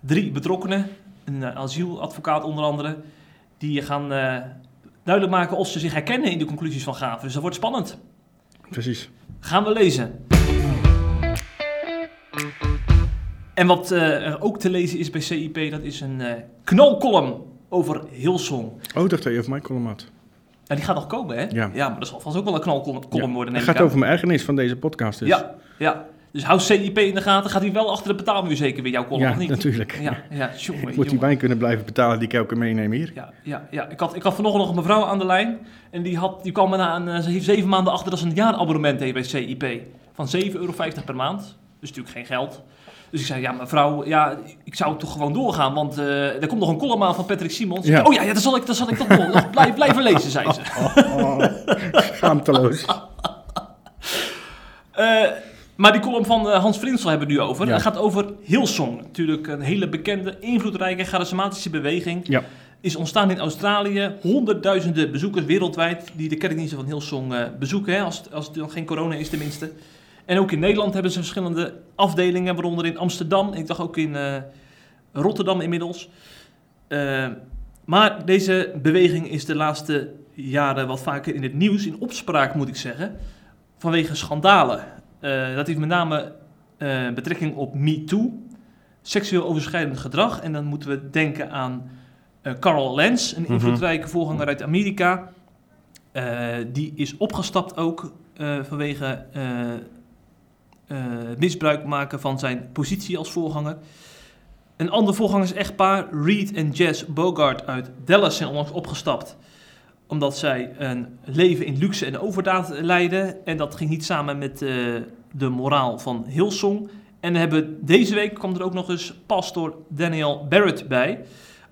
drie betrokkenen, een asieladvocaat onder andere, die gaan duidelijk maken of ze zich herkennen in de conclusies van Gaven. Dus dat wordt spannend. Precies. Gaan we lezen. En wat uh, er ook te lezen is bij CIP, dat is een uh, knalcolumn over Hillsong. Oh, dacht je over mijn column had. Ja, die gaat nog komen, hè? Ja. ja maar dat zal vast ook wel een knalcolumn ja. worden. Het gaat over mijn ergernis van deze podcast dus. Ja, ja. Dus hou CIP in de gaten. Gaat hij wel achter de betaalmuur zeker weer jouw column, ja, of niet? natuurlijk. Ja, ja. Jongen, Moet die wijn kunnen blijven betalen die ik elke keer meeneem hier? Ja, ja, ja. Ik, had, ik had vanochtend nog een mevrouw aan de lijn. En die, had, die kwam me na een, ze heeft zeven maanden achter dat ze een jaarabonnement heeft bij CIP. Van 7,50 euro per maand. Dus natuurlijk geen geld. Dus ik zei, ja mevrouw, ja, ik zou toch gewoon doorgaan, want uh, er komt nog een column aan van Patrick Simons. Ja. Oh ja, ja dat, zal ik, dat zal ik toch nog (laughs) blijven lezen, zei ze. Oh, oh, schaamteloos. uh, (laughs) Maar die column van uh, Hans Vrinsel hebben we nu over. Ja. Dat gaat over Hillsong. Natuurlijk een hele bekende, invloedrijke, charismatische beweging. Ja. Is ontstaan in Australië. Honderdduizenden bezoekers wereldwijd die de kerkdiensten van Hillsong bezoeken. Hè, als, als het nog geen corona is tenminste. En ook in Nederland hebben ze verschillende afdelingen. Waaronder in Amsterdam. Ik dacht ook in uh, Rotterdam inmiddels. maar deze beweging is de laatste jaren wat vaker in het nieuws. In opspraak moet ik zeggen. Vanwege schandalen. Uh, dat heeft met name betrekking op MeToo, seksueel overschrijdend gedrag. En dan moeten we denken aan Carl Lenz, een mhm. invloedrijke voorganger uit Amerika. die is opgestapt ook vanwege misbruik maken van zijn positie als voorganger. Een ander voorgangers-echtpaar, Reed en Jess Bogart uit Dallas, zijn onlangs opgestapt omdat zij een leven in luxe en overdaad leiden. En dat ging niet samen met uh, de moraal van Hillsong. En hebben, deze week kwam er ook nog eens pastor Daniel Barrett bij,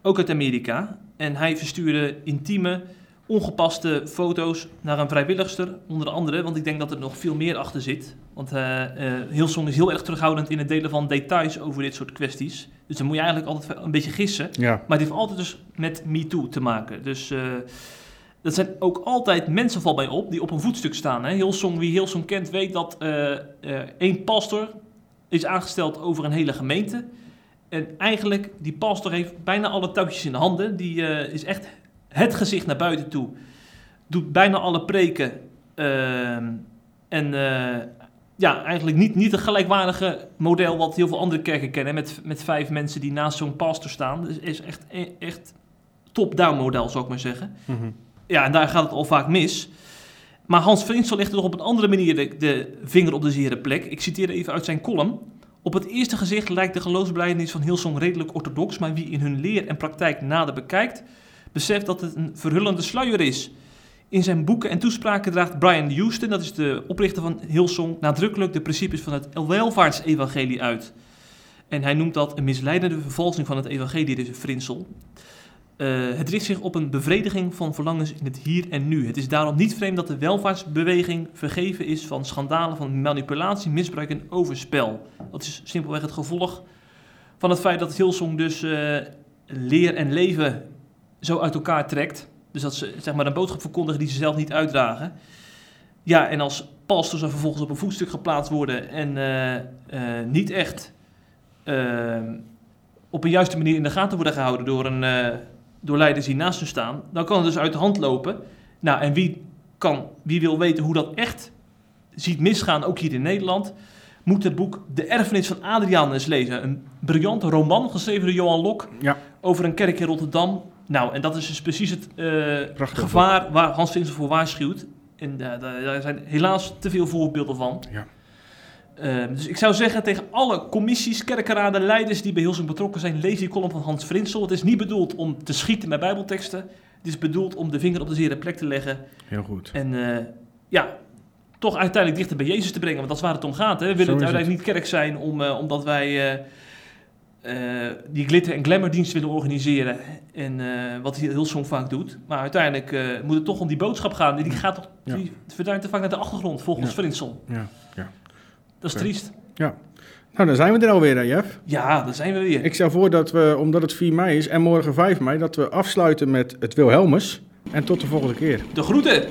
ook uit Amerika. En hij verstuurde intieme, ongepaste foto's naar een vrijwilligster, onder andere. Want ik denk dat er nog veel meer achter zit. Want uh, uh, Hillsong is heel erg terughoudend in het delen van details over dit soort kwesties. Dus dan moet je eigenlijk altijd een beetje gissen. Ja. Maar het heeft altijd dus met MeToo te maken. Dus... Uh, dat zijn ook altijd mensen, valt mij op, die op een voetstuk staan. Hè? Hillsong, wie Hillsong kent, weet dat één pastor is aangesteld over een hele gemeente. En eigenlijk, die pastor heeft bijna alle touwtjes in de handen. Die is echt het gezicht naar buiten toe. Doet bijna alle preken. Ehm, en ja, eigenlijk niet, niet een gelijkwaardige model wat heel veel andere kerken kennen. Met, met vijf mensen die naast zo'n pastor staan. Dus is echt, echt top-down model, zou ik maar zeggen. Mm -hmm. Ja, en daar gaat het al vaak mis. Maar Hans Vriensel legt er nog op een andere manier de, de, vinger op de zere plek. Ik citeer even uit zijn column. Op het eerste gezicht lijkt de geloofsbelijdenis van Hillsong redelijk orthodox, maar wie in hun leer en praktijk nader bekijkt, beseft dat het een verhullende sluier is. In zijn boeken en toespraken draagt Brian Houston, dat is de oprichter van Hillsong, nadrukkelijk de principes van het welvaartsevangelie uit. En hij noemt dat een misleidende vervalsing van het evangelie, deze Frinsel. Uh, het richt zich op een bevrediging van verlangens in het hier en nu. Het is daarom niet vreemd dat de welvaartsbeweging vergeven is van schandalen van manipulatie, misbruik en overspel. Dat is simpelweg het gevolg van het feit dat Hillsong dus uh, leer en leven zo uit elkaar trekt. Dus dat ze zeg maar, een boodschap verkondigen die ze zelf niet uitdragen. Ja, en als pastors er vervolgens op een voetstuk geplaatst worden en uh, niet echt op een juiste manier in de gaten worden gehouden door een door leiders die naast hun staan, dan kan het dus uit de hand lopen. Nou, en wie, kan, wie wil weten hoe dat echt ziet misgaan, ook hier in Nederland, moet het boek De Erfenis van Adriaan eens lezen. Een briljante roman geschreven door Johan Lok Ja. over een kerk in Rotterdam. Nou, en dat is dus precies het eh, gevaar waar Hans Vincent voor waarschuwt. En eh, daar, zijn helaas te veel voorbeelden van. Ja. Eh, dus ik zou zeggen tegen alle commissies, kerkenraden, leiders die bij Hilsum betrokken zijn, lees die column van Hans Vrinsel. Het is niet bedoeld om te schieten met bijbelteksten. Het is bedoeld om de vinger op de zere plek te leggen. Heel goed. En eh, ja, toch uiteindelijk dichter bij Jezus te brengen. Want dat is waar het om gaat. Hè? We willen uiteindelijk niet kerk zijn om, omdat wij eh, die glitter- en glamourdienst willen organiseren. En eh, wat Hillsong vaak doet. Maar uiteindelijk eh, moet het toch om die boodschap gaan. En die gaat toch Ja. die verdwijnt te vaak naar de achtergrond, volgens Ja. Vrinsel. Ja. ja. Dat is triest. Nou, dan zijn we er alweer, hè, Jeff. Ja, daar zijn we weer. Ik stel voor dat we, omdat het 4 mei is en morgen 5 mei, dat we afsluiten met het Wilhelmus. En tot de volgende keer. De groeten!